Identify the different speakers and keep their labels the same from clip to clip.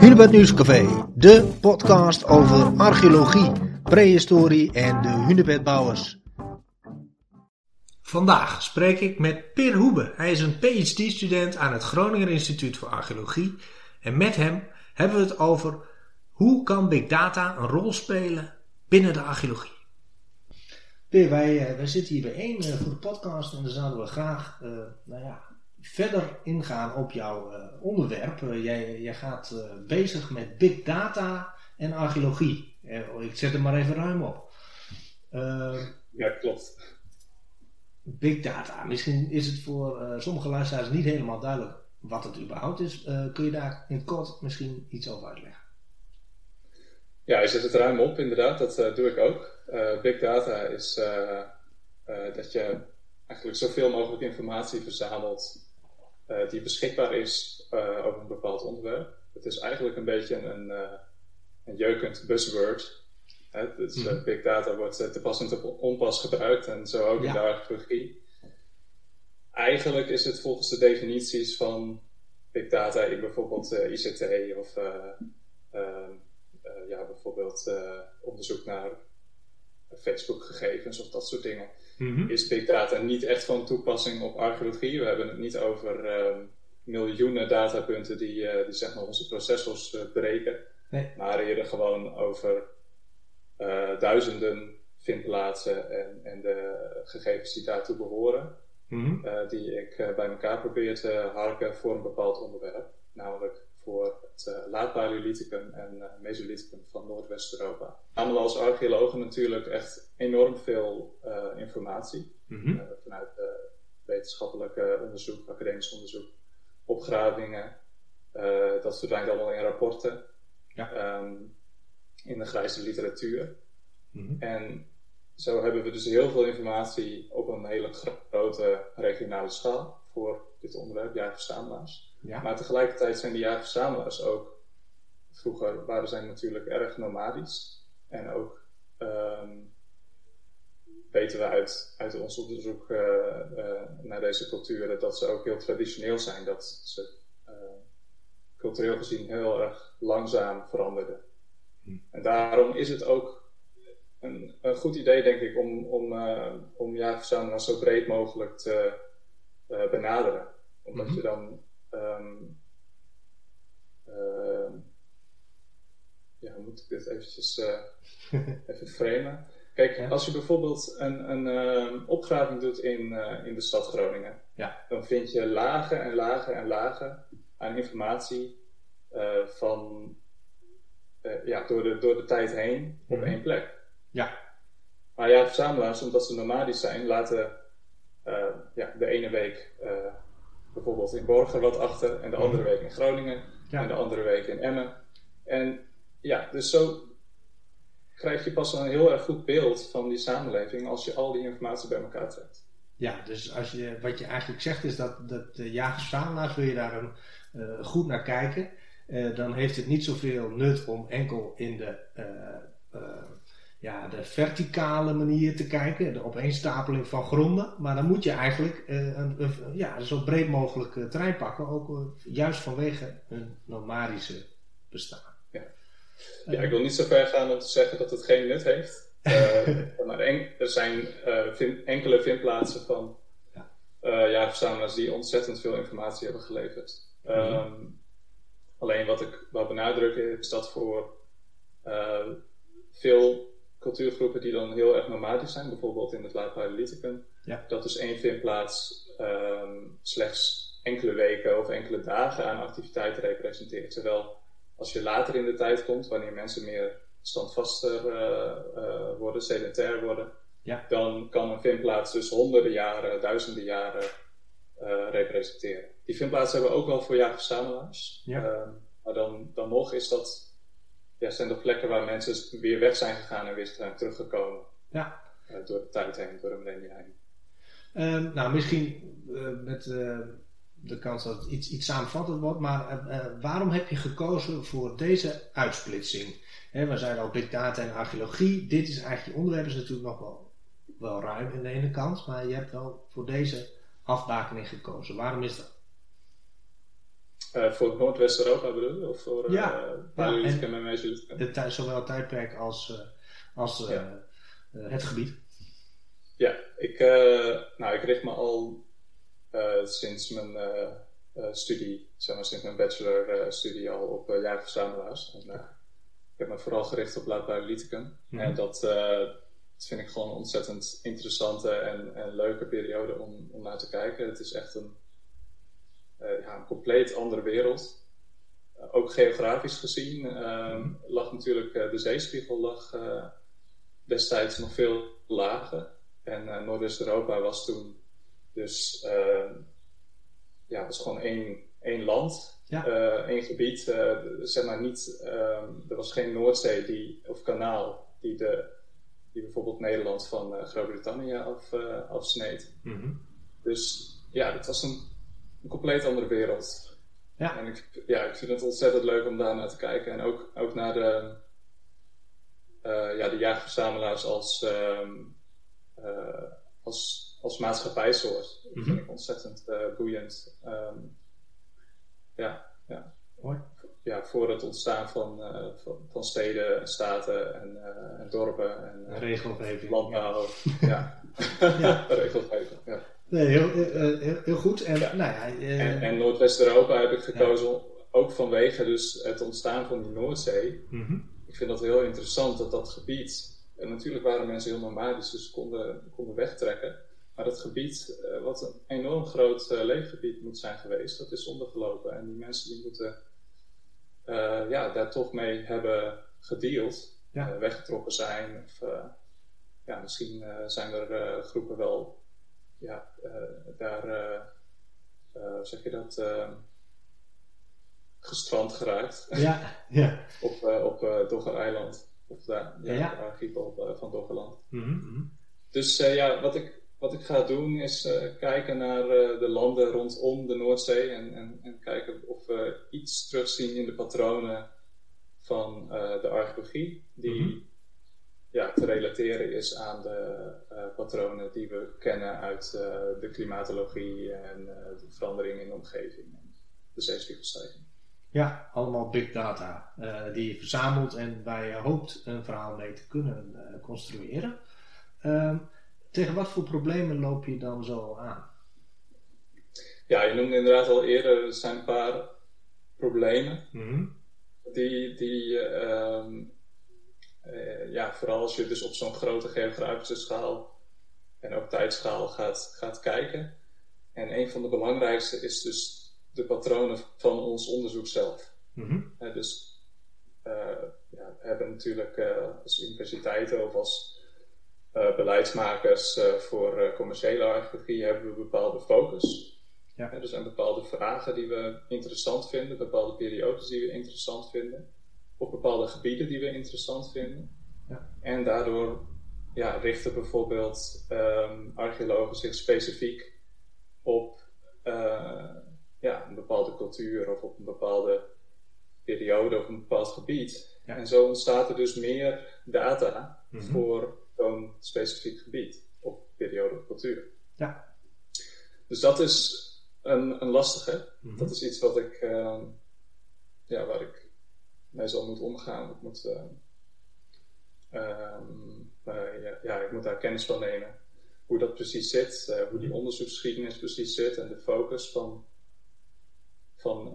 Speaker 1: Hunebed Nieuwscafé, de podcast over archeologie, prehistorie en de hunebedbouwers. Vandaag spreek ik met Pir Hoebe. Hij is een PhD-student aan het Groninger Instituut voor Archeologie. En met hem hebben we het over hoe kan big data een rol spelen binnen de archeologie. Pir, wij, eh, wij zitten hier bijeen uh, voor de podcast en dan zouden we graag uh, nou ja, verder ingaan op jouw uh, onderwerp. jij, jij gaat bezig met big data en archeologie. ik zet hem maar even ruim op.
Speaker 2: ja, klopt.
Speaker 1: Big data. Misschien is het voor sommige luisteraars niet helemaal duidelijk wat het überhaupt is. kun je daar in kort misschien iets over uitleggen?
Speaker 2: Ja, je zet het ruim op, inderdaad. Dat doe ik ook. big data is dat je eigenlijk zoveel mogelijk informatie verzamelt uh, die beschikbaar is uh, over een bepaald onderwerp. Het is eigenlijk een beetje een, uh, een jeukend buzzword. Hè? Dus, mm. big data wordt te pas en te onpas gebruikt en zo ook ja. in de archeologie. Eigenlijk is het volgens de definities van big data in bijvoorbeeld ICT of ja, bijvoorbeeld onderzoek naar Facebook-gegevens of dat soort dingen Mhm. is big data niet echt van toepassing op archeologie. We hebben het niet over uh, miljoenen datapunten die, uh, die zeg maar onze processors uh, breken. Nee. Maar eerder gewoon over eh, duizenden vindplaatsen en, en de gegevens die daartoe behoren. Mm die ik bij elkaar probeer te harken voor een bepaald onderwerp. Namelijk voor het uh, laat-Paleolithicum en uh, Mesolithicum van Noordwest-Europa. we als archeologen natuurlijk echt enorm veel uh, informatie mm-hmm. vanuit wetenschappelijk onderzoek, academisch onderzoek, opgravingen. dat verdwijnt allemaal in rapporten, ja. um, in de grijze literatuur. Mm-hmm. En zo hebben we dus heel veel informatie op een hele grote regionale schaal voor dit onderwerp, jaarverzamelaars. Ja. Maar tegelijkertijd zijn die jager-verzamelaars ook, vroeger waren zij natuurlijk erg nomadisch. En ook um, weten we uit, uit ons onderzoek uh, uh, naar deze culturen dat ze ook heel traditioneel zijn. Dat ze uh, cultureel gezien heel erg langzaam veranderden. Hm. En daarom is het ook een, een, goed idee, denk ik, om, om, om jagerverzamelaars zo breed mogelijk te benaderen. Omdat hm. je dan Um, uh, ja, hoe moet ik dit eventjes uh, even framen? Kijk, als je bijvoorbeeld een, een uh, opgraving doet in, eh, in de stad Groningen, ja. dan vind je lagen en lagen en lagen aan informatie eh, van, ja, door, de, door de tijd heen op mm één plek. Ja. Maar ja, verzamelaars, omdat ze nomadisch zijn, laten ja, de ene week bijvoorbeeld in Borgen wat achter en de andere week in Groningen en de andere week in Emmen. En ja, dus zo krijg je pas een heel erg goed beeld van die samenleving als je al die informatie bij elkaar trekt.
Speaker 1: Ja, dus als je, wat je eigenlijk zegt is dat, dat de jagers wil je daar een, uh, goed naar kijken. Uh, dan heeft het niet zoveel nut om enkel in de uh, ja, de verticale manier te kijken, de opeenstapeling van gronden. Maar dan moet je eigenlijk uh, een, een, ja, zo breed mogelijk uh, terrein pakken, ook uh, juist vanwege hun nomadische bestaan.
Speaker 2: Ja. ja, ik wil niet zo ver gaan om te zeggen dat het geen nut heeft. maar en, er zijn enkele vindplaatsen van ja. jaarverzamelaars die ontzettend veel informatie hebben geleverd. Mm -hmm. um, alleen wat ik wil benadrukken is dat voor veel cultuurgroepen die dan heel erg nomadisch zijn, bijvoorbeeld in het laat Paleolithicum, ja. dat dus één vindplaats um, slechts enkele weken of enkele dagen aan activiteiten representeert. Terwijl als je later in de tijd komt, wanneer mensen meer standvaster uh, uh, worden, sedentair worden, ja. dan kan een vindplaats dus honderden jaren, duizenden jaren uh, representeren. Die vindplaatsen hebben we ook wel voor jagerverzamelaars. Ja. Ehm, maar dan, dan nog is dat ja, zijn er plekken waar mensen weer weg zijn gegaan en weer zijn teruggekomen. Ja. Uh, door de tijd heen, door de millennia heen.
Speaker 1: Uh, nou, misschien uh, met uh, de kans dat het iets, iets samenvattend wordt, maar waarom heb je gekozen voor deze uitsplitsing? He, we zeiden al big data en archeologie. Dit is eigenlijk je onderwerp, is natuurlijk nog wel, wel ruim aan de ene kant, maar je hebt wel voor deze afbakening gekozen. Waarom is dat?
Speaker 2: Voor Noordwest-Europa bedoel je? Of voor uh, ja, Paleolithicum ja, en,
Speaker 1: Mesolithicum? Zowel het tijdperk als, als het gebied.
Speaker 2: Ja, ik, nou, ik richt me al sinds mijn studie, zeg maar sinds mijn bachelorstudie al op uh, jaarverzamelaars. En, ik heb me vooral gericht op Laat Paleolithicum. Mhm. En dat, dat vind ik gewoon een ontzettend interessante en, en leuke periode om, om naar te kijken. Het is echt een, uh, ja, een compleet andere wereld. Uh, ook geografisch gezien uh, lag natuurlijk de zeespiegel lag, destijds nog veel lager. En Noordwest-Europa was toen dus ja, was gewoon één, één land, ja. één gebied. zeg maar niet, ehm, er was geen Noordzee die, of kanaal die de die bijvoorbeeld Nederland van uh, Groot-Brittannië af, afsneed. Mhm. Dus ja, het was een, een, compleet andere wereld. Ja. En ik, ja, ik vind het ontzettend leuk om daar naar te kijken. En ook, ook naar de, uh, ja, de jaagverzamelaars als, ehm, als, als maatschappijsoort. Dat vind mhm. ik ontzettend boeiend. Um, ja, ja. Mooi ja, voor het ontstaan van, uh, van, van, steden en staten en, uh, en dorpen en
Speaker 1: uh, regelgeving.
Speaker 2: Landbouw. Ja, ja. regelgeving. Ja.
Speaker 1: Nee, heel, heel, heel, goed. En, Nou ja,
Speaker 2: en, en Noordwest-Europa heb ik gekozen ook vanwege dus het ontstaan van die Noordzee. Mm -hmm. Ik vind dat heel interessant dat dat gebied. En natuurlijk waren mensen heel nomadisch, dus konden, konden wegtrekken. Maar dat gebied, wat een enorm groot leefgebied moet zijn geweest, dat is ondergelopen. En die mensen die moeten uh, ja, daar toch mee hebben gedeeld, ja. uh, weggetrokken zijn. Of uh, ja, misschien zijn er groepen wel ja, daar, zeg je dat, gestrand geraakt.
Speaker 1: Ja, ja.
Speaker 2: op op Dogger-eiland. Of daar, ja, ja, de archipel van Doggerland. Mm -hmm. Dus ja, wat ik wat ik ga doen is uh, kijken naar uh, de landen rondom de Noordzee en, en, en, kijken of we iets terugzien in de patronen van uh, de archeologie, die mm -hmm. Ja, te relateren is aan de patronen die we kennen uit de klimatologie en de verandering in de omgeving en de zeespiegelstijging.
Speaker 1: Ja, allemaal big data die je verzamelt en waar je hoopt een verhaal mee te kunnen construeren. Ehm, tegen wat voor problemen loop je dan zo aan?
Speaker 2: Ja, je noemde inderdaad al eerder, er zijn een paar problemen. Mhm. Die, die uh, ja, vooral als je dus op zo'n grote geografische schaal en ook tijdschaal gaat, gaat kijken. En een van de belangrijkste is dus de patronen van ons onderzoek zelf. Mm dus uh, ja, we hebben natuurlijk als universiteiten of als beleidsmakers voor commerciële archeologie hebben we bepaalde focus. Ja. er zijn bepaalde vragen die we interessant vinden, bepaalde periodes die we interessant vinden, of bepaalde gebieden die we interessant vinden. Ja. En daardoor ja, richten bijvoorbeeld um, archeologen zich specifiek op ja, een bepaalde cultuur of op een bepaalde periode of een bepaald gebied. Ja. En zo ontstaat er dus meer data mm -hmm. voor zo'n specifiek gebied of periode of cultuur. Ja. Dus dat is een, een lastige. Mhm. Dat is iets wat ik, uh, ja, waar ik mee zal moeten omgaan. Ik moet, uh, ja, ja, ik moet daar kennis van nemen. Hoe dat precies zit, uh, hoe die mhm. onderzoeksgeschiedenis precies zit en de focus van, van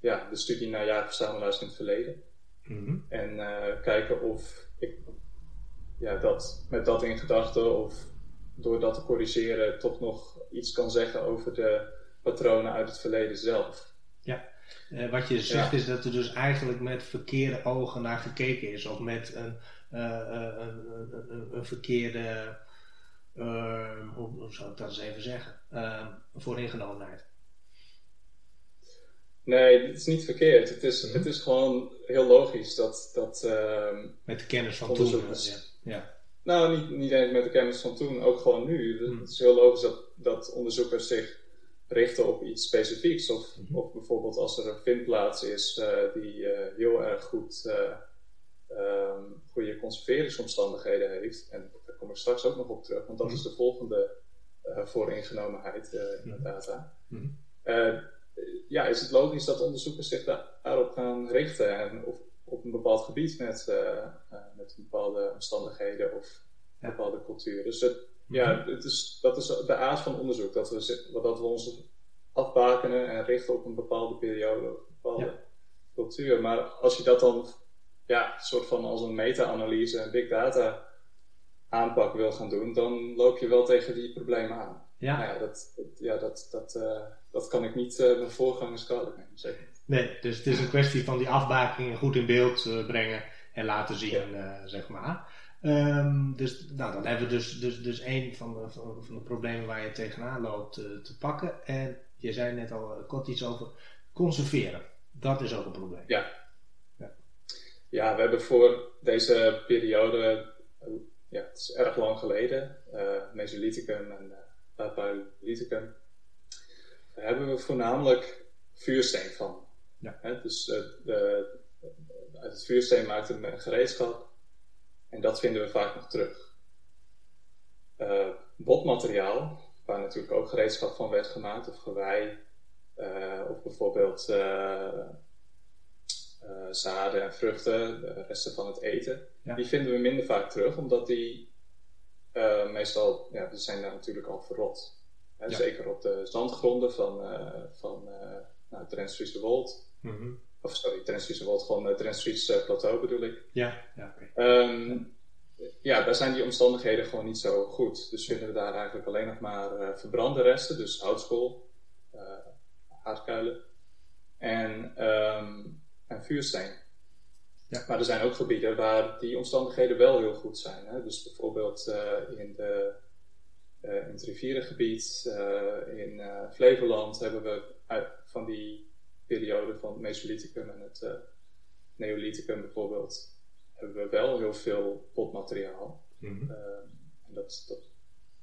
Speaker 2: ja, de studie naar jaarverzamelaars in het verleden. Mm En kijken of ik ja, dat, met dat in gedachten of door dat te corrigeren toch nog iets kan zeggen over de patronen uit het verleden zelf.
Speaker 1: Eh, wat je zegt is dat er dus eigenlijk met verkeerde ogen naar gekeken is of met een, uh, een, een, een, verkeerde, uh, hoe, zou ik dat eens even zeggen, vooringenomenheid.
Speaker 2: Nee, het is niet verkeerd. Het is, mhm. het is gewoon heel logisch dat. dat ehm,
Speaker 1: met de kennis van toen. Ja. Ja.
Speaker 2: Nou, niet, niet eens met de kennis van toen, ook gewoon nu. Hmm. Het is heel logisch dat, dat onderzoekers zich richten op iets specifieks. Of, mhm. of bijvoorbeeld als er een vindplaats is uh, die uh, heel erg goed, um, goede conserveringsomstandigheden heeft. En daar kom ik straks ook nog op terug, want dat mhm. is de volgende vooringenomenheid in de data. Mhm. ja, is het logisch dat onderzoekers zich daarop gaan richten en of op een bepaald gebied met, met bepaalde omstandigheden of bepaalde cultuur. Dus het, ja, het is, dat is de aard van onderzoek, dat we, dat we ons afbakenen en richten op een bepaalde periode, een bepaalde cultuur. Maar als je dat dan ja, soort van als een meta-analyse en big data aanpak wil gaan doen, dan loop je wel tegen die problemen aan. Ja. Nou ja, dat, ja, dat, dat, uh, dat kan ik niet uh, mijn voorgangers kwalijk nemen, zeker
Speaker 1: Nee, dus het is een kwestie van die afbaking goed in beeld uh, brengen en laten zien, zeg maar. Um, dus nou, dan hebben we dus, dus, dus een van de, van, de problemen waar je tegenaan loopt te pakken. En je zei net al kort iets over conserveren. Dat is ook een probleem.
Speaker 2: Ja. Ja, ja we hebben voor deze periode ja, het is erg lang geleden, uh, Mesolithicum en uh, Paleolithicum, daar hebben we voornamelijk vuursteen van. Ja. Dus uh, de, uit het vuursteen maakten we een gereedschap en dat vinden we vaak nog terug. Uh, botmateriaal, waar natuurlijk ook gereedschap van werd gemaakt, of gewei, of bijvoorbeeld uh, zaden en vruchten, de resten van het eten, die vinden we minder vaak terug, omdat die meestal, ja, die zijn daar natuurlijk al verrot. Hè, Zeker op de zandgronden van, van nou, het Wold. Mm -hmm. Of sorry, Trans Wold, gewoon Trans Plateau bedoel ik.
Speaker 1: Ja, ja, okay.
Speaker 2: um, ja, daar zijn die omstandigheden gewoon niet zo goed. Dus vinden we daar eigenlijk alleen nog maar verbrande resten, dus houtskool, haardkuilen. En um, en vuursteen. Ja. Maar er zijn ook gebieden waar die omstandigheden wel heel goed zijn. Hè? Dus bijvoorbeeld uh, in, de, uh, in het rivierengebied uh, in Flevoland hebben we uit, van die periode van het Mesolithicum en het Neolithicum bijvoorbeeld, hebben we wel heel veel potmateriaal. Mm en dat, dat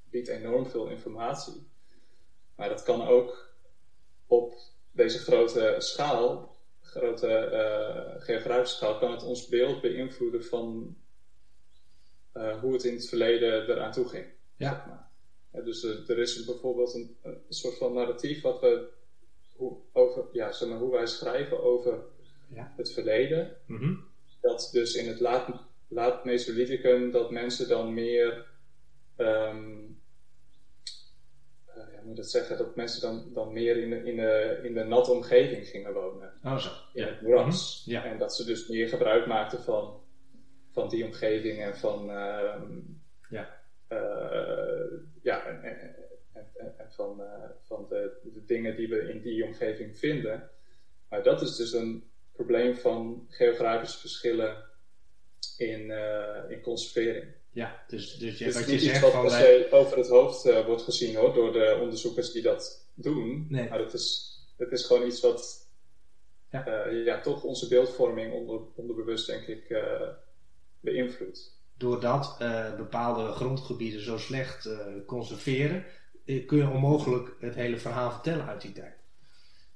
Speaker 2: biedt enorm veel informatie. Maar dat kan ook op deze grote schaal grote uh, geografische schaal kan het ons beeld beïnvloeden van uh, hoe het in het verleden eraan toe ging. Ja. Zeg maar. ja, dus er, er is bijvoorbeeld een, een, soort van narratief wat we hoe, over, ja, zeg maar, hoe wij schrijven over ja. het verleden. Mm -hmm. Dat dus in het laat, laat Mesolithicum dat mensen dan meer um, moet dat zeggen, dat mensen dan, dan meer in de, in, de, in de natte omgeving gingen wonen.
Speaker 1: Oh zo.
Speaker 2: In het moeras. Mhm. ja. En dat ze dus meer gebruik maakten van, van die omgeving en van, uh, ja. Uh, ja, en, en, en, van, uh, van de, de dingen die we in die omgeving vinden. Maar dat is dus een probleem van geografische verschillen in, uh, in conservering.
Speaker 1: Ja, dus, dus
Speaker 2: je, wat je zegt wat van... Wij... over het hoofd uh, wordt gezien hoor, door de onderzoekers die dat doen. Nee. Maar het is, het is gewoon iets wat ja. Uh, ja toch onze beeldvorming onder, onderbewust denk ik beïnvloedt.
Speaker 1: Doordat bepaalde grondgebieden zo slecht conserveren, kun je onmogelijk het hele verhaal vertellen uit die tijd.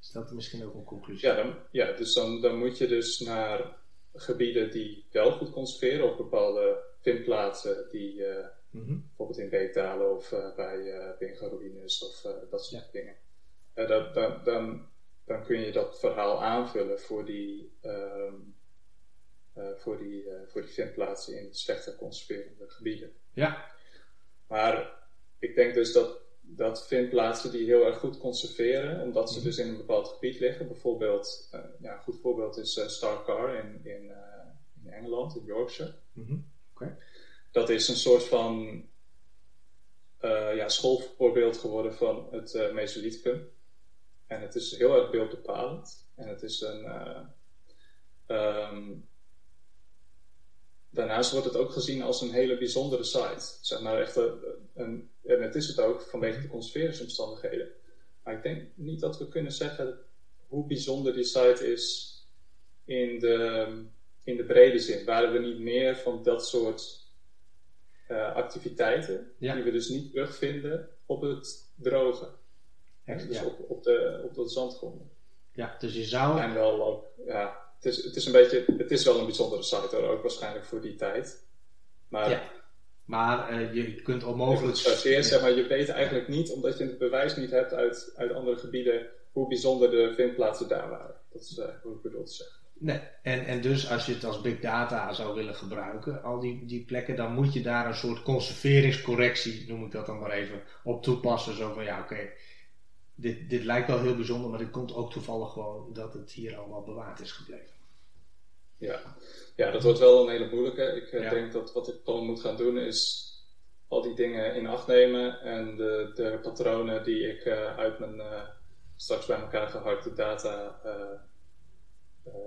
Speaker 1: Is dat misschien ook een conclusie?
Speaker 2: Ja, dan, ja dus dan, dan moet je dus naar gebieden die wel goed conserveren of bepaalde vindplaatsen die uh, mm-hmm. bijvoorbeeld in beekdalen of uh, bij uh, of dat soort ja. dingen. Dat, dan, dan, dan kun je dat verhaal aanvullen voor die, um, voor die, voor die vindplaatsen in slechter conserverende gebieden.
Speaker 1: Ja.
Speaker 2: Maar ik denk dus dat, dat vindplaatsen die heel erg goed conserveren, omdat ze mm-hmm. dus in een bepaald gebied liggen, bijvoorbeeld, ja, een goed voorbeeld is Starcar in, in, in Engeland, in Yorkshire. Mm-hmm. Dat is een soort van ja, schoolvoorbeeld geworden van het uh, Mesolithicum. En het is heel erg beeldbepalend. En het is een. Um, daarnaast wordt het ook gezien als een hele bijzondere site. Zeg maar echt een, en het is het ook vanwege de conserveringsomstandigheden. Maar ik denk niet dat we kunnen zeggen hoe bijzonder die site is in de, in de brede zin. Waren we niet meer van dat soort uh, activiteiten die we dus niet terugvinden op het droge. dus ja. op, op, de, op de zandgronden.
Speaker 1: Ja, dus je zou...
Speaker 2: En wel ook, ja, het is, het is een beetje, het is wel een bijzondere site hoor, ook waarschijnlijk voor die tijd. Maar, ja.
Speaker 1: maar uh, je kunt onmogelijk...
Speaker 2: Zeg maar, je weet eigenlijk niet, omdat je het bewijs niet hebt uit, uit andere gebieden, hoe bijzonder de vindplaatsen daar waren. Dat is hoe ik bedoel te zeggen.
Speaker 1: Nee, en, en dus als je het als big data zou willen gebruiken, al die, die plekken, dan moet je daar een soort conserveringscorrectie, noem ik dat dan maar even, op toepassen. Zo van ja, oké, dit, dit lijkt wel heel bijzonder, maar dit komt ook toevallig gewoon dat het hier allemaal bewaard is gebleven.
Speaker 2: Ja, ja dat wordt wel een hele moeilijke. Ik eh, denk dat wat ik gewoon moet gaan doen is al die dingen in acht nemen en de, de patronen die ik uh, uit mijn uh, straks bij elkaar geharkte data uh,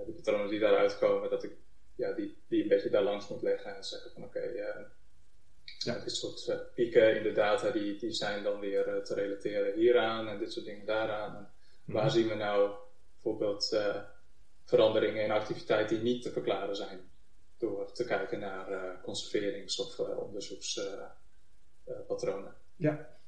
Speaker 2: de patronen die daaruit komen, dat ik ja, die, die een beetje daar langs moet leggen en zeggen van oké, okay, ja. dit soort uh, pieken in de data die, die zijn dan weer te relateren hieraan en dit soort dingen daaraan. En waar mhm. zien we nou bijvoorbeeld veranderingen in activiteit die niet te verklaren zijn door te kijken naar conserverings- of onderzoekspatronen.
Speaker 1: ja.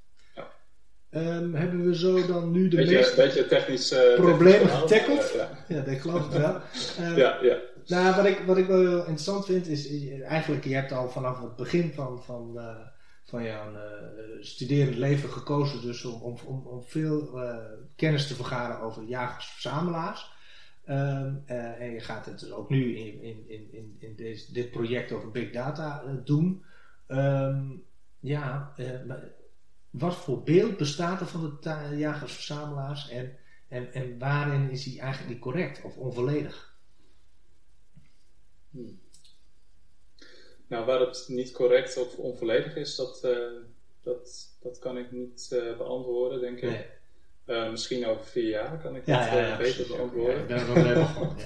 Speaker 1: Um, hebben we zo dan nu de
Speaker 2: beetje,
Speaker 1: meeste
Speaker 2: beetje technisch, uh,
Speaker 1: problemen getackled? Ja, ja. dat geloof ik wel.
Speaker 2: Um, ja, ja.
Speaker 1: Nou, wat ik, wat ik wel interessant vind is, eigenlijk, je hebt al vanaf het begin van, van, uh, van jouw uh, studerend leven gekozen dus om, om, om, veel kennis te vergaren over jagers-verzamelaars. Um, en je gaat het dus ook nu in, in, in, in deze, dit project over big data doen. ja, wat voor beeld bestaat er van de jagers-verzamelaars en, en, en waarin is hij eigenlijk niet correct of onvolledig?
Speaker 2: Hmm. Nou, waar het niet correct of onvolledig is, dat, uh, dat, dat kan ik niet uh, beantwoorden, denk ik. Nee. Uh, misschien over vier jaar kan ik ja, dat ja, ja, beter beantwoorden. ik ben er nog even van.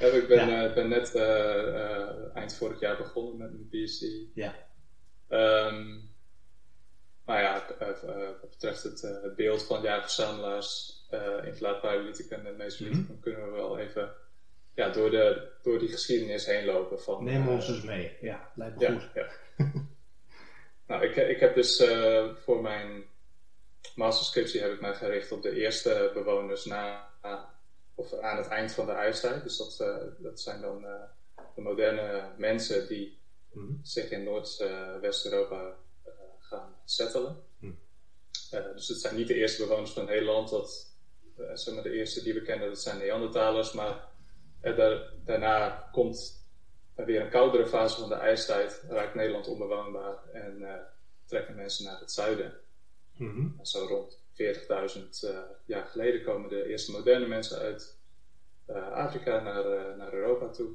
Speaker 2: ik ben, ben net eind vorig jaar begonnen met mijn PhD. Ja. Um, nou ja, eh, eh, wat betreft het, eh, beeld van jaarverzamelaars in Paleolithicum en Mesolithicum mm kunnen we wel even ja, door, de, door die geschiedenis heen lopen. Van,
Speaker 1: Neem ons dus mee, ja, lijkt me goed. Ja.
Speaker 2: nou, ik, ik heb dus voor mijn masterscriptie heb ik mij gericht op de eerste bewoners na, of aan het eind van de ijstijd. Dus dat, dat zijn dan de moderne mensen die mhm. zich in Noord-West-Europa gaan settelen. Hm. Uh, dus het zijn niet de eerste bewoners van Nederland. Dat, uh, zeg maar de eerste die we kennen, dat zijn Neandertalers. Maar uh, daar, daarna komt weer een koudere fase van de ijstijd. Raakt Nederland onbewoonbaar en trekken mensen naar het zuiden. Mm Zo rond 40.000 jaar geleden komen de eerste moderne mensen uit Afrika naar, naar Europa toe.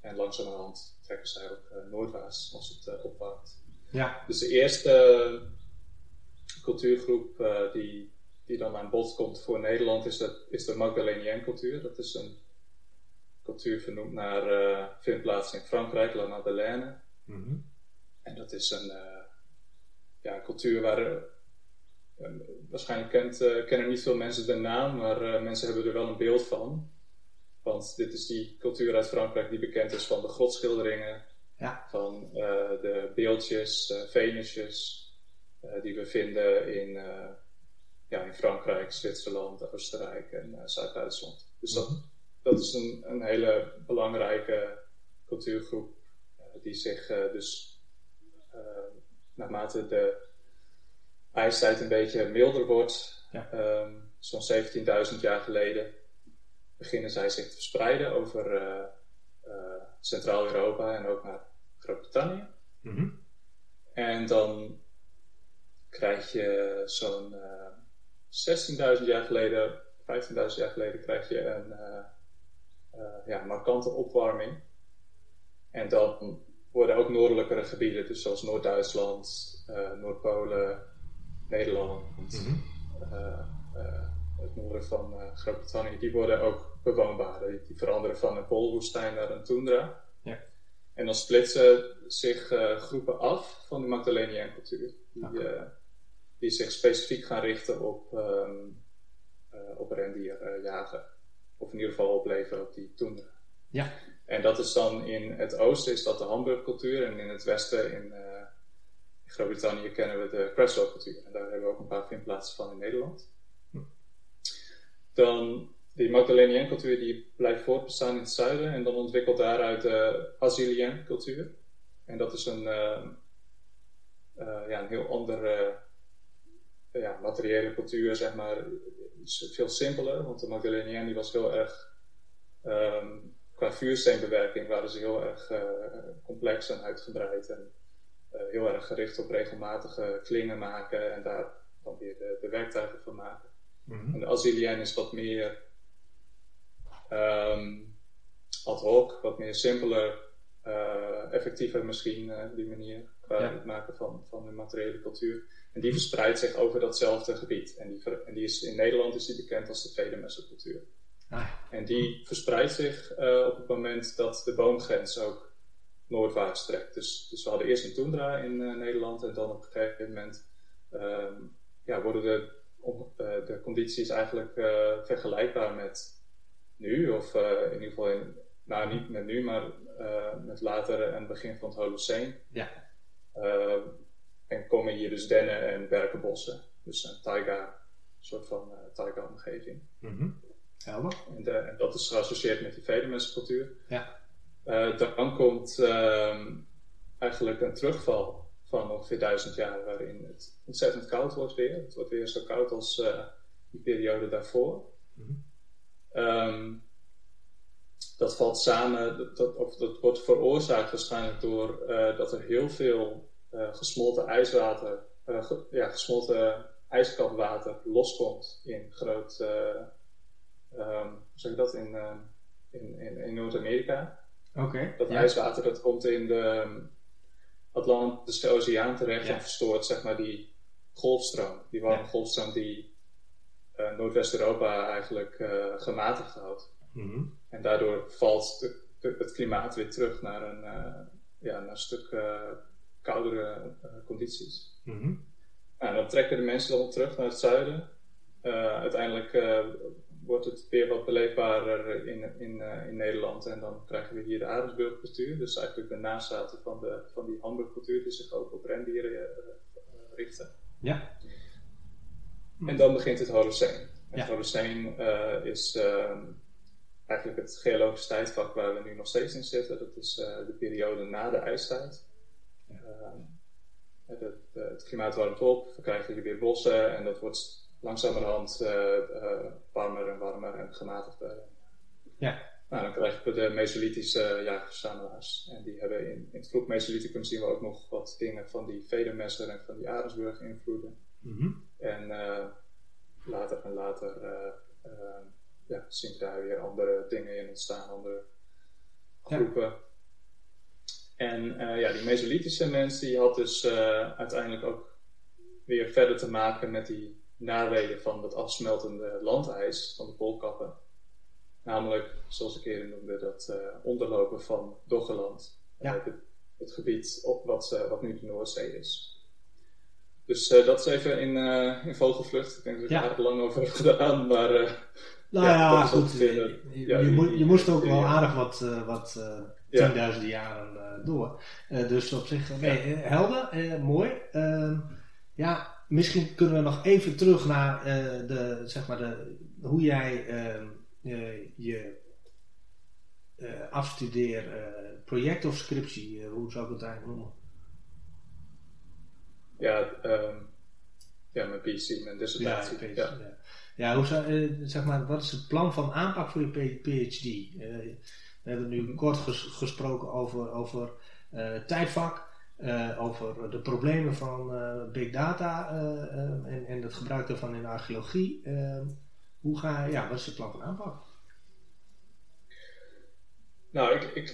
Speaker 2: En langzamerhand trekken zij ook noordwaarts als het opwarmt. Ja. Dus de eerste cultuurgroep die, die dan aan bod komt voor Nederland is de, is de Magdalénien cultuur. Dat is een cultuur vernoemd naar uh, vindplaats in Frankrijk, La Madeleine. Mm -hmm. En dat is een uh, ja, cultuur waar waarschijnlijk kent, kennen niet veel mensen de naam, maar mensen hebben er wel een beeld van. Want dit is die cultuur uit Frankrijk die bekend is van de grotschilderingen, ja. Van uh, de beeldjes, venusjes, die we vinden in, ja, in Frankrijk, Zwitserland, Oostenrijk en Zuid-Duitsland. Dus dat, mhm. Dat is een, een hele belangrijke cultuurgroep die zich dus naarmate de ijstijd een beetje milder wordt, ja. um, zo'n 17.000 jaar geleden, beginnen zij zich te verspreiden over Centraal-Europa en ook naar Groot-Brittannië. Mhm. En dan krijg je zo'n uh, eh, 16.000 jaar geleden, 15.000 jaar geleden, krijg je een ja, markante opwarming. En dan worden ook noordelijkere gebieden, dus zoals Noord-Duitsland, Noord-Polen, Nederland, mhm. het noorden van Groot-Brittannië, die worden ook bewoonbaar. Die, die veranderen van een poolwoestijn naar een tundra. Ja. En dan splitsen zich uh, groepen af van de Magdalenian cultuur. Die, uh, die, zich specifiek gaan richten op, um, uh, op rendierjagen. Of in ieder geval op leven op die tundra. Ja. En dat is dan in het oosten is dat de Hamburg-cultuur. En in het westen, in, in Groot-Brittannië, kennen we de Cresswell-cultuur. En daar hebben we ook een paar vindplaatsen van in Nederland. Hm. Dan die Magdalenian cultuur die blijft voortbestaan in het zuiden en dan ontwikkelt daaruit de Azilian cultuur. En dat is een, uh, uh, ja, een heel andere ja, materiële cultuur, zeg maar, is veel simpeler. Want de Magdalenian was heel erg, um, qua vuursteenbewerking waren ze heel erg uh, complex en uitgebreid. En uh, heel erg gericht op regelmatige klingen maken en daar dan weer de, de werktuigen van maken. Mm-hmm. En de Azilian is wat meer um, ad hoc, wat meer simpeler, uh, effectiever misschien op die manier qua het maken van, van de materiële cultuur. En die verspreidt zich over datzelfde gebied. En die, en die is, in Nederland is die bekend als de Vedemessencultuur. Ah. En die verspreidt zich uh, op het moment dat de boomgrens ook noordwaarts trekt. Dus, dus we hadden eerst een toendra in uh, Nederland en dan op een gegeven moment um, ja, worden de, de condities eigenlijk vergelijkbaar met nu. Of in ieder geval, in, nou niet met nu, maar met later en begin van het Holocene. Ja. Ehm, en komen hier dus dennen en berkenbossen. Dus een taiga, soort van uh, taiga-omgeving.
Speaker 1: Mm -hmm.
Speaker 2: En, de, en, dat is geassocieerd met die Venemenscultuur. Ja. Uh, dan komt uh, eigenlijk een terugval van ongeveer duizend jaar, waarin het ontzettend koud wordt weer. Het wordt weer zo koud als uh, die periode daarvoor. Mm -hmm. um, dat valt samen, dat, of dat wordt veroorzaakt waarschijnlijk door dat er heel veel uh, gesmolten ijswater, uh, ja, gesmolten ijskapwater loskomt in groot, um, zeg ik dat, in, in, in, in Noord-Amerika.
Speaker 1: Oké.
Speaker 2: dat ijswater dat komt in de Atlantische Oceaan terecht en verstoort zeg maar die golfstroom, die warme golfstroom die Noordwest-Europa eigenlijk gematigd houdt. Mm -hmm. En daardoor valt de, de, het klimaat weer terug naar een, uh, ja, naar een stuk koudere uh, condities. Mm nou, dan trekken de mensen dan terug naar het zuiden. Uiteindelijk wordt het weer wat beleefbaarder in, in, in Nederland en dan krijgen we hier de Arendsburg-cultuur, dus eigenlijk de nazaten van, de, van die Hamburg-cultuur die zich ook op rendieren richten.
Speaker 1: Ja.
Speaker 2: En dan begint het Holocene. Het Holocene is eigenlijk het geologische tijdvak waar we nu nog steeds in zitten. Dat is de periode na de ijstijd. Het, het, het, klimaat warmt op, we krijgen weer bossen en dat wordt langzamerhand uh, warmer en warmer en gematigder.
Speaker 1: Ja.
Speaker 2: Nou, dan krijgen we de Mesolithische jagersverzamelaars. En die hebben in, in het vroeg Mesolithicum zien we ook nog wat dingen van die Vedermesser en van die Arendsburg invloeden. Mm -hmm. En uh, later en later ja, zien daar weer andere dingen in ontstaan, andere groepen. Ja. En uh, ja, die Mesolithische mens die had dus uh, uiteindelijk ook weer verder te maken met die naweeën van het afsmeltende landijs van de poolkappen. Namelijk, zoals ik eerder noemde, dat uh, onderlopen van Doggeland. Ja. Het, het, gebied op wat, wat nu de Noordzee is. Dus dat is even in, in vogelvlucht. Ik denk dat ik ja. er lang over heb gedaan, maar...
Speaker 1: nou ja, ja goed. Je, je, je, je, moest ook wel aardig wat, wat tienduizenden jaren uh, door. Uh, dus op zich, nee. Eh, helder, mooi. Ehm, ja, misschien kunnen we nog even terug naar de, zeg maar de, hoe jij ehm, je afstudeer project of scriptie, hoe zou ik het eigenlijk noemen?
Speaker 2: Ja, um, ja mijn PhD, mijn dissertatie. Ja, ja.
Speaker 1: ja. Ja hoe zou, zeg maar, wat is het plan van aanpak voor je PhD? We hebben nu kort gesproken over, over uh, tijdvak, over de problemen van big data en, en het gebruik daarvan in de archeologie. hoe ga, ja, wat is het plan van aanpak?
Speaker 2: Nou, ik, ik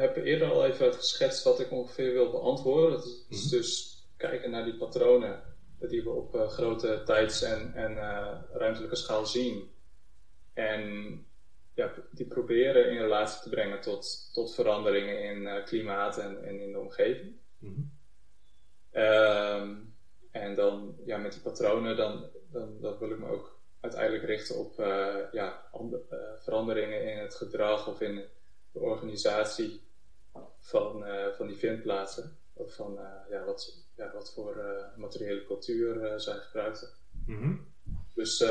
Speaker 2: heb eerder al even geschetst wat ik ongeveer wil beantwoorden. Dat is mm -hmm. dus kijken naar die patronen die we op grote tijds- en, en ruimtelijke schaal zien. En ja, die proberen in relatie te brengen tot, tot veranderingen in uh, klimaat en, en, in de omgeving. Mm -hmm. um, en dan ja, met die patronen, dan, dan, dan wil ik me ook uiteindelijk richten op uh, ja, uh, veranderingen in het gedrag of in de organisatie van, van die vindplaatsen. Of van ja, wat, ja, wat voor materiële cultuur zij gebruikten. Mm -hmm. Dus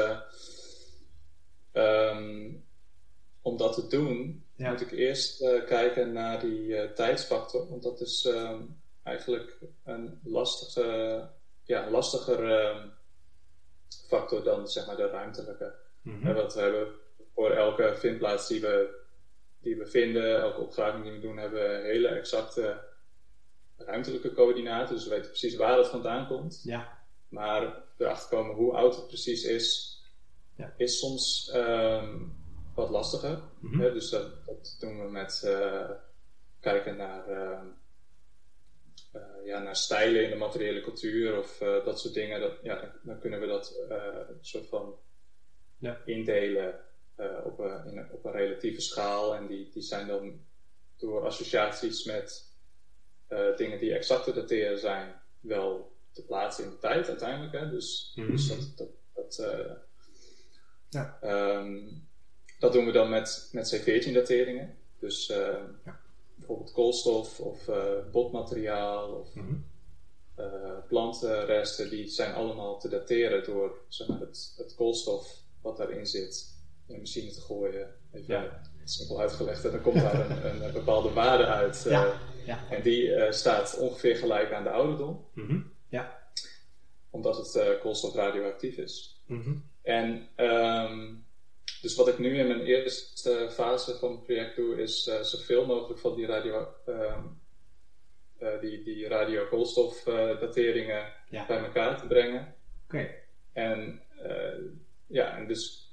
Speaker 2: um, om dat te doen, moet ik eerst kijken naar die tijdsfactor. Want dat is um, eigenlijk een lastige, ja, lastiger um, factor dan zeg maar de ruimtelijke. Mm wat we hebben voor elke vindplaats die we, die we vinden, elke opgraving die we doen, hebben we hele exacte ruimtelijke coördinaten. Dus we weten precies waar het vandaan komt. Ja. Maar erachter komen hoe oud het precies is, ja. is soms ehm, wat lastiger. Mhm. dus dat, dat, doen we met uh, kijken naar, uh, uh, ja, naar stijlen in de materiële cultuur of eh, dat soort dingen. Dat, ja, dan, kunnen we dat soort van ja. indelen op, een, in op een relatieve schaal. En die, die zijn dan door associaties met dingen die exact te dateren zijn, wel te plaatsen in de tijd uiteindelijk. Hè? Dus, mhm. dus dat, dat, dat ja. Um, dat doen we dan met, met C14-dateringen. Dus uh, ja. bijvoorbeeld koolstof of uh, botmateriaal of mm -hmm. uh, plantenresten, die zijn allemaal te dateren door zeg maar, het, het koolstof wat daarin zit in een machine te gooien. Even ja. simpel uitgelegd. En dan komt daar een, een, bepaalde waarde uit. Ja. Ja. En die staat ongeveer gelijk aan de ouderdom. Mm -hmm. ja. Omdat het koolstof radioactief is. Mm -hmm. En um, dus wat ik nu in mijn eerste fase van het project doe, is uh, zoveel mogelijk van die radio, uh, uh, die, die radiokoolstofdateringen ja. bij elkaar te brengen. Oké. En ja, en dus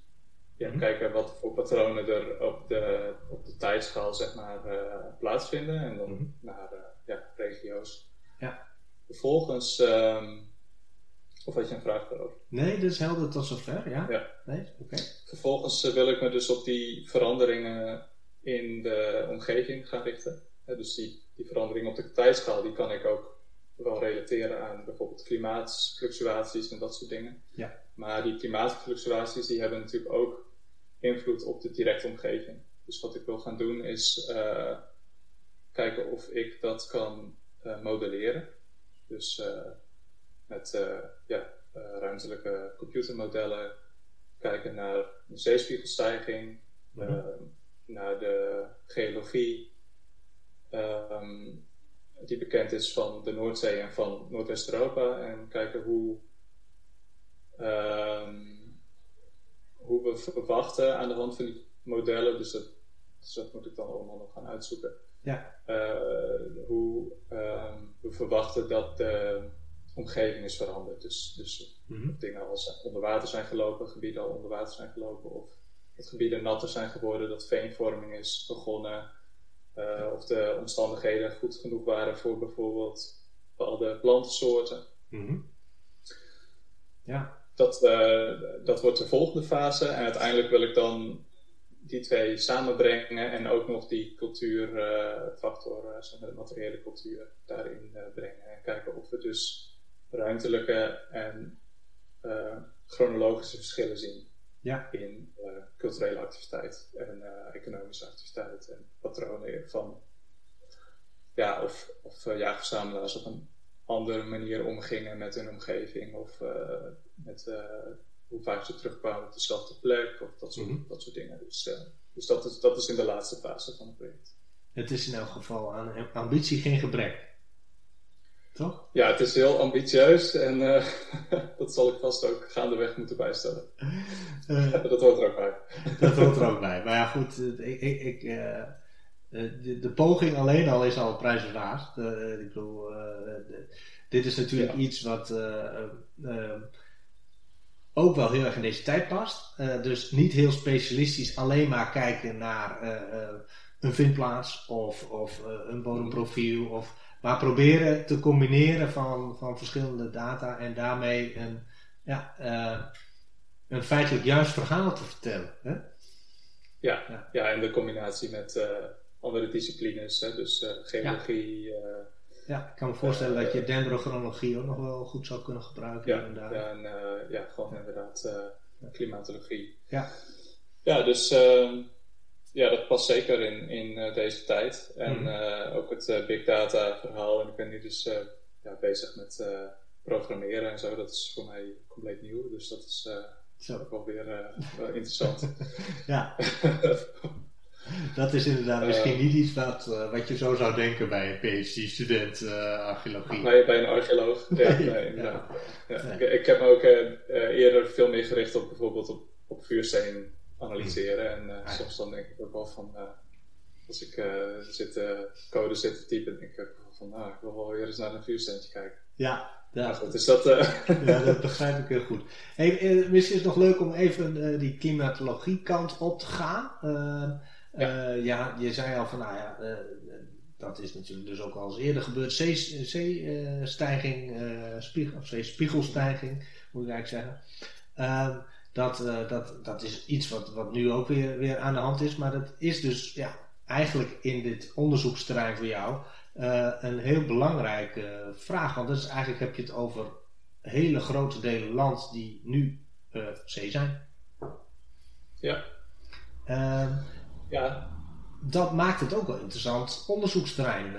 Speaker 2: ja, -hmm. kijken wat voor patronen er op de, op de tijdschaal zeg maar, plaatsvinden en dan mm -hmm. naar ja, regio's. Ja. Vervolgens um, of had je een vraag daarover?
Speaker 1: Nee, dat is helder tot zover, ja? Ja.
Speaker 2: Nee? Oké. Vervolgens eh, wil ik me dus op die veranderingen in de omgeving gaan richten. dus die, die verandering op de tijdschaal, die kan ik ook wel relateren aan bijvoorbeeld klimaatfluctuaties en dat soort dingen. Ja. Maar die klimaatfluctuaties, die hebben natuurlijk ook invloed op de directe omgeving. Dus wat ik wil gaan doen is uh, kijken of ik dat kan uh, modelleren. Dus uh, met ja, ruimtelijke computermodellen kijken naar de zeespiegelstijging, mm -hmm. naar de geologie, um, die bekend is van de Noordzee en van Noordwest-Europa, en kijken hoe, um, hoe we verwachten aan de hand van die modellen, dus dat, dus dat moet ik dan allemaal nog gaan uitzoeken. Ja. Uh, hoe um, we verwachten dat de omgeving is veranderd. Dus, dus mhm. dingen als onder water zijn gelopen, gebieden al onder water zijn gelopen, of dat gebieden natter zijn geworden, dat veenvorming is begonnen, uh, of de omstandigheden goed genoeg waren voor bijvoorbeeld bepaalde plantensoorten. Mhm. Ja. Dat, uh, dat wordt de volgende fase en uiteindelijk wil ik dan die twee samenbrengen en ook nog die cultuurfactor, uh, de materiële cultuur, daarin brengen. En kijken of we dus ruimtelijke en chronologische verschillen zien ja. in culturele activiteit en economische activiteit en patronen van ja, of, of op een andere manier omgingen met hun omgeving of met hoe vaak ze terugkwamen op dezelfde plek of dat soort, mm dat soort dingen. Dus, dus dat, is, dat is in de laatste fase van het project.
Speaker 1: Het is in elk geval aan ambitie geen gebrek. Toch?
Speaker 2: Ja, het is heel ambitieus en uh, dat zal ik vast ook gaandeweg moeten bijstellen. Uh, dat hoort er ook bij.
Speaker 1: dat hoort er ook bij. Maar ja, goed, ik, ik, ik uh, de, de, poging alleen al is al prijswaardig. ik bedoel, dit is natuurlijk iets wat ook wel heel erg in deze tijd past. dus niet heel specialistisch alleen maar kijken naar een vindplaats of, of een bodemprofiel of maar proberen te combineren van, van verschillende data en daarmee een, ja, uh, een feitelijk juist verhaal te vertellen. Hè?
Speaker 2: Ja, ja, ja. en de combinatie met uh, andere disciplines, hè? dus uh, geologie. Ja.
Speaker 1: ja. ik kan me voorstellen dat je dendrochronologie ook nog wel goed zou kunnen gebruiken.
Speaker 2: Ja, inderdaad. en, ja gewoon inderdaad klimatologie. Ja, ja dus ehm, ja, dat past zeker in, in deze tijd. En mm. uh, ook het big data verhaal. En ik ben nu dus ja, bezig met programmeren en zo. Dat is voor mij compleet nieuw. Dus dat is ook wel weer interessant. ja.
Speaker 1: dat is inderdaad misschien niet iets wat, wat je zo zou denken bij een PhD-student archeologie.
Speaker 2: Nee, bij een archeoloog. Ja, nee, ja. ja. Ik, ik, heb me ook eerder veel meer gericht op bijvoorbeeld op, op vuursteen analyseren. En soms dan denk ik ook wel van, als ik zit, code zit te typen, denk ik van, nou, ik wil wel weer eens naar een vuursteentje kijken.
Speaker 1: Ja, ja.
Speaker 2: goed, dus dat,
Speaker 1: ja, dat begrijp ik heel goed. Hey, misschien is het nog leuk om even die klimatologie kant op te gaan. Ja. ja. je zei al van, nou ja, dat is natuurlijk dus ook al eens eerder gebeurd. Zeestijging, spiegel, of zeespiegelstijging, moet ik eigenlijk zeggen. Ehm, dat, uh, dat, dat is iets wat, wat nu ook weer, weer aan de hand is. Maar dat is dus ja, eigenlijk in dit onderzoeksterrein voor jou uh, een heel belangrijke vraag. Want is eigenlijk heb je het over hele grote delen land die nu uh, zee zijn.
Speaker 2: Ja.
Speaker 1: Ehm, ja. Dat maakt het ook wel interessant onderzoeksterrein,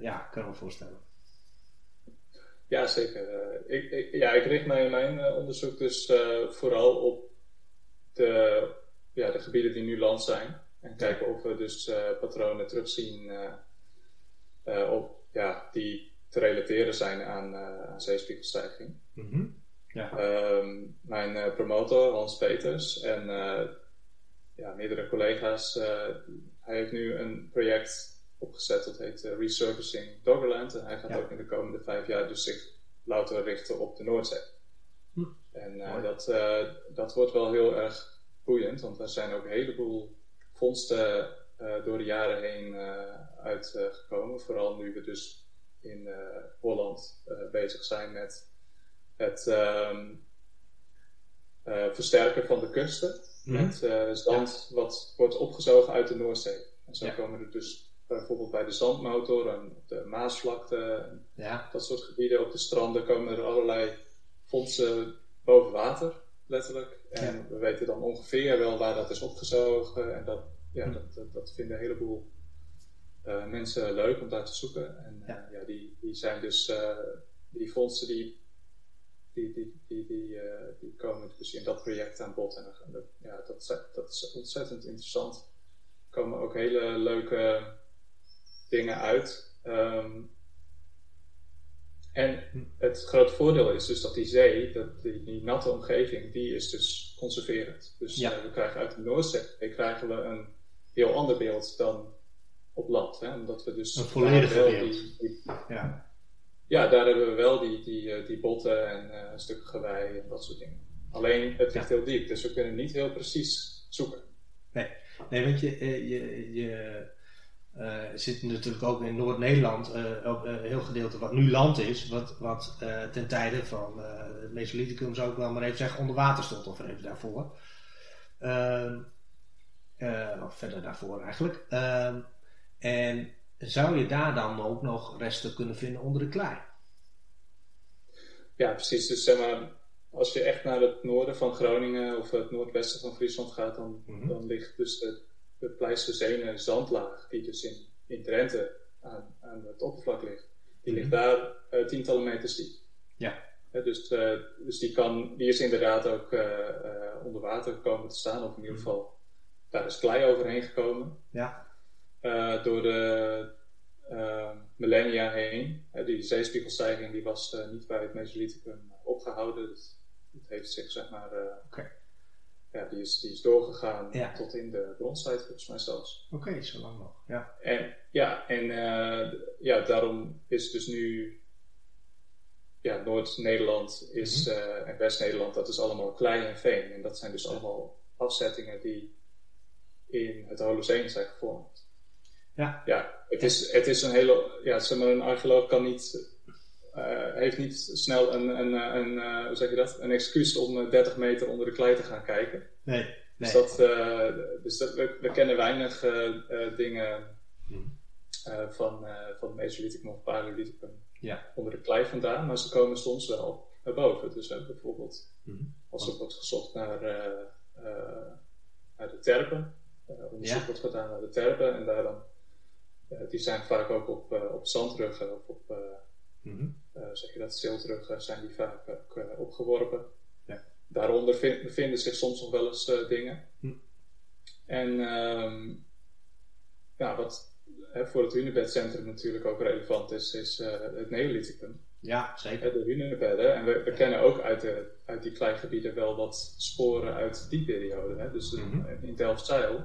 Speaker 1: ja, kan ik me voorstellen.
Speaker 2: Ja, zeker. Eh, ik, ik, ja, ik richt mij in mijn eh, onderzoek dus uh, vooral op de, ja, de gebieden die nu land zijn. En kijken of we dus patronen terugzien op, ja, die te relateren zijn aan, aan zeespiegelstijging. Mm -hmm. ja. um, mijn promotor Hans Peters en ja, meerdere collega's, hij heeft nu een project opgezet. Dat heet uh, Resurfacing Doggerland. En hij gaat ook in de komende vijf jaar dus zich louter richten op de Noordzee. Hm. En uh, dat, dat wordt wel heel erg boeiend, want er zijn ook een heleboel vondsten door de jaren heen uitgekomen. Vooral nu we dus in Holland bezig zijn met het um, versterken van de kusten. Met zand wat wordt opgezogen uit de Noordzee. En zo komen er dus bijvoorbeeld bij de zandmotor en de Maasvlakte, ja. dat soort gebieden. Op de stranden komen er allerlei fondsen boven water, letterlijk. En we weten dan ongeveer wel waar dat is opgezogen. En dat, ja, hm. dat, dat, vinden een heleboel uh, mensen leuk om daar te zoeken. En ja. Ja die, die zijn dus, die fondsen die, die, die, die, die, die, komen dus in dat project aan bod. En dat, ja, dat, dat is ontzettend interessant. Er komen ook hele leuke dingen uit. Ehm, en het grote voordeel is dus dat die zee, dat die, natte omgeving, die is dus conserverend. Dus uh, we krijgen uit de Noordzee krijgen we een heel ander beeld dan op land. Hè? Omdat we dus
Speaker 1: een volledige beeld.
Speaker 2: Die, ja. Ja, daar hebben we wel die, die, eh, die botten en uh, een stuk gewei en dat soort dingen. Alleen het ligt heel diep, dus we kunnen niet heel precies zoeken.
Speaker 1: Nee, nee want je, je, je uh, zit natuurlijk ook in Noord-Nederland uh, ook een heel gedeelte wat nu land is, wat, wat ten tijde van het Mesolithicum zou ik wel maar even zeggen onder water stond of even daarvoor. Ehm, of verder daarvoor eigenlijk. Ehm, en zou je daar dan ook nog resten kunnen vinden onder de klei?
Speaker 2: Ja, precies. Dus zeg maar, als je echt naar het noorden van Groningen of het noordwesten van Friesland gaat, dan, mm dan ligt dus de de Pleistocene zandlaag, die dus in, in Drenthe aan, aan het oppervlak ligt, die ligt mhm. daar uh, tientallen meters diep.
Speaker 1: Ja.
Speaker 2: dus, uh, dus die, kan, die is inderdaad ook uh, onder water gekomen te staan, of in ieder mhm. geval daar is klei overheen gekomen.
Speaker 1: Ja.
Speaker 2: Door de millennia heen. die zeespiegelstijging die was niet bij het Mesolithicum opgehouden. Het, het heeft zich zeg maar
Speaker 1: okay
Speaker 2: ja, die is, die is doorgegaan tot in de bronstijd volgens mij zelfs.
Speaker 1: Oké, zo lang nog. Ja.
Speaker 2: En, ja, en ja, daarom is dus nu ja, Noord-Nederland is, mm -hmm. uh, en West-Nederland, dat is allemaal klei en veen. En dat zijn dus allemaal afzettingen die in het Holocene zijn gevormd.
Speaker 1: Ja.
Speaker 2: Ja, het is, het is een hele, ja, zeg maar, een archeoloog kan niet uh, heeft niet snel een, een, een, uh, hoe zeg je dat? een excuus om 30 meter onder de klei te gaan kijken.
Speaker 1: Nee. nee.
Speaker 2: Dus, dat, uh, dus dat, we, we, kennen weinig dingen hmm. van, van Mesolithicum of Paleolithicum
Speaker 1: ja.
Speaker 2: onder de klei vandaan, maar ze komen soms wel naar boven. Dus bijvoorbeeld hmm. als er wordt gezocht naar, naar de terpen, onderzoek ja. wordt gedaan naar de terpen en daar dan, die zijn vaak ook op, op zandruggen of op Mm zeg je dat, uh, zijn die vaak ook opgeworpen.
Speaker 1: Ja.
Speaker 2: Daaronder vind, bevinden zich soms nog wel eens dingen.
Speaker 1: Hm.
Speaker 2: En um, ja, wat hè, voor het hunebedcentrum natuurlijk ook relevant is, is het Neolithicum.
Speaker 1: Ja, zeker.
Speaker 2: De hunebedden. En we, we kennen ook uit, de, uit die kleigebieden wel wat sporen uit die periode. Hè? Dus mm -hmm. in Delfzijl,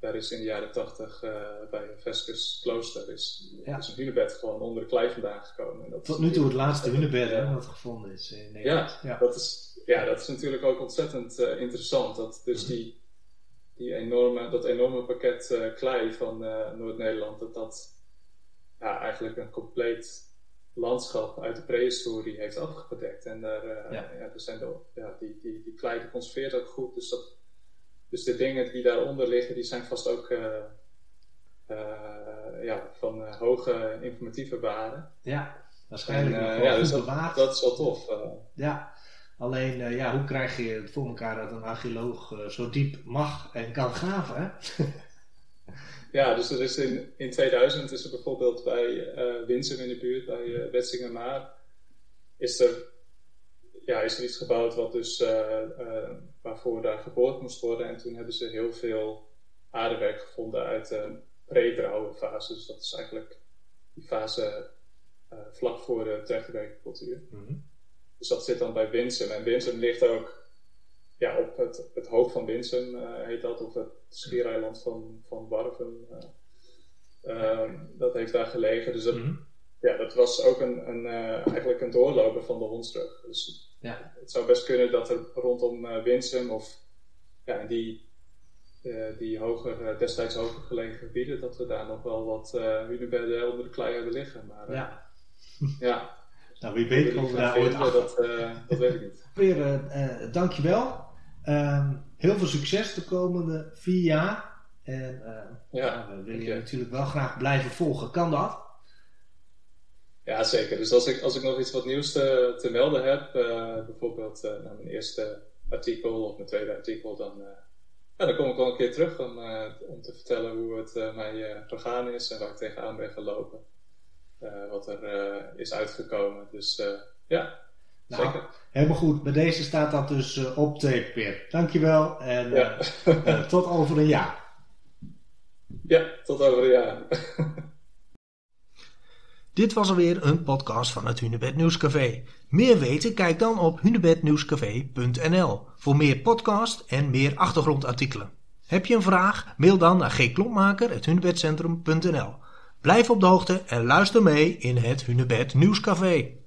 Speaker 2: daar is in de jaren tachtig uh, bij Vescus Klooster is, ja. is een hunebed gewoon onder de klei vandaan gekomen. En
Speaker 1: dat Tot nu toe het laatste hunebed wat gevonden is in
Speaker 2: Nederland. Ja, ja, Dat, is, ja dat is natuurlijk ook ontzettend uh, interessant. Dat dus mm -hmm. die, die enorme, dat enorme pakket klei van Noord-Nederland, dat dat ja, eigenlijk een compleet landschap uit de prehistorie heeft afgedekt. En daar, ja. er zijn de, ja, die, die, die klei conserveert ook goed. Dus, dat, dus de dingen die daaronder liggen, die zijn vast ook uh, uh, ja, van hoge informatieve waarde.
Speaker 1: Ja, waarschijnlijk en,
Speaker 2: ja, dus dat, dat, is wel tof.
Speaker 1: ja, alleen ja, hoe krijg je het voor elkaar dat een archeoloog zo diep mag en kan graven? Hè?
Speaker 2: Ja, dus er is in, in 2000 is er bijvoorbeeld bij uh, Winsum in de buurt, bij uh, eh, Wetsingermaar, is er, ja, is er iets gebouwd wat dus, uh, waarvoor daar geboord moest worden. En toen hebben ze heel veel aardewerk gevonden uit de pre fase. Dus dat is eigenlijk die fase vlak voor de trechterwerkcultuur. Mm -hmm. Dus dat zit dan bij Winsum. En Winsum ligt ook ja, op het, het hoofd van Winsum uh, heet dat, of het schiereiland van, van Warven. Uh, dat heeft daar gelegen. Dus dat, mm -hmm. Ja, dat was ook een, een uh, eigenlijk een doorloper van de Hondsrug. Dus ja. het zou best kunnen dat er rondom Winsum of ja, die, die hoger, destijds hoger gelegen gebieden, dat we daar nog wel wat uh, hunebedden onder de klei hebben liggen. Maar,
Speaker 1: ja.
Speaker 2: ja.
Speaker 1: Nou, wie weet komen we daar ooit
Speaker 2: Dat, dat weet ik niet.
Speaker 1: Peer, dankjewel. Um, heel veel succes de komende vier jaar. En uh, ja, nou, we willen je natuurlijk wel graag blijven volgen. Kan dat?
Speaker 2: Ja, zeker. Dus als ik, als ik nog iets wat nieuws te, te melden heb, uh, bijvoorbeeld uh, mijn eerste artikel of mijn tweede artikel, dan, ja, dan kom ik wel een keer terug om, om te vertellen hoe het mij gegaan is en waar ik tegenaan ben gelopen. wat er is uitgekomen. Dus ja, nou, Zeker.
Speaker 1: Helemaal goed. Bij deze staat dat dus op tape weer. Dankjewel en ja. tot over een jaar.
Speaker 2: Ja, tot over een jaar.
Speaker 1: Dit was alweer een podcast van het Hunebed Nieuwscafé. Meer weten? Kijk dan op hunebednieuwscafé.nl voor meer podcast en meer achtergrondartikelen. Heb je een vraag? Mail dan naar gklompmaker.hunebedcentrum.nl Blijf op de hoogte en luister mee in het Hunebed Nieuwscafé.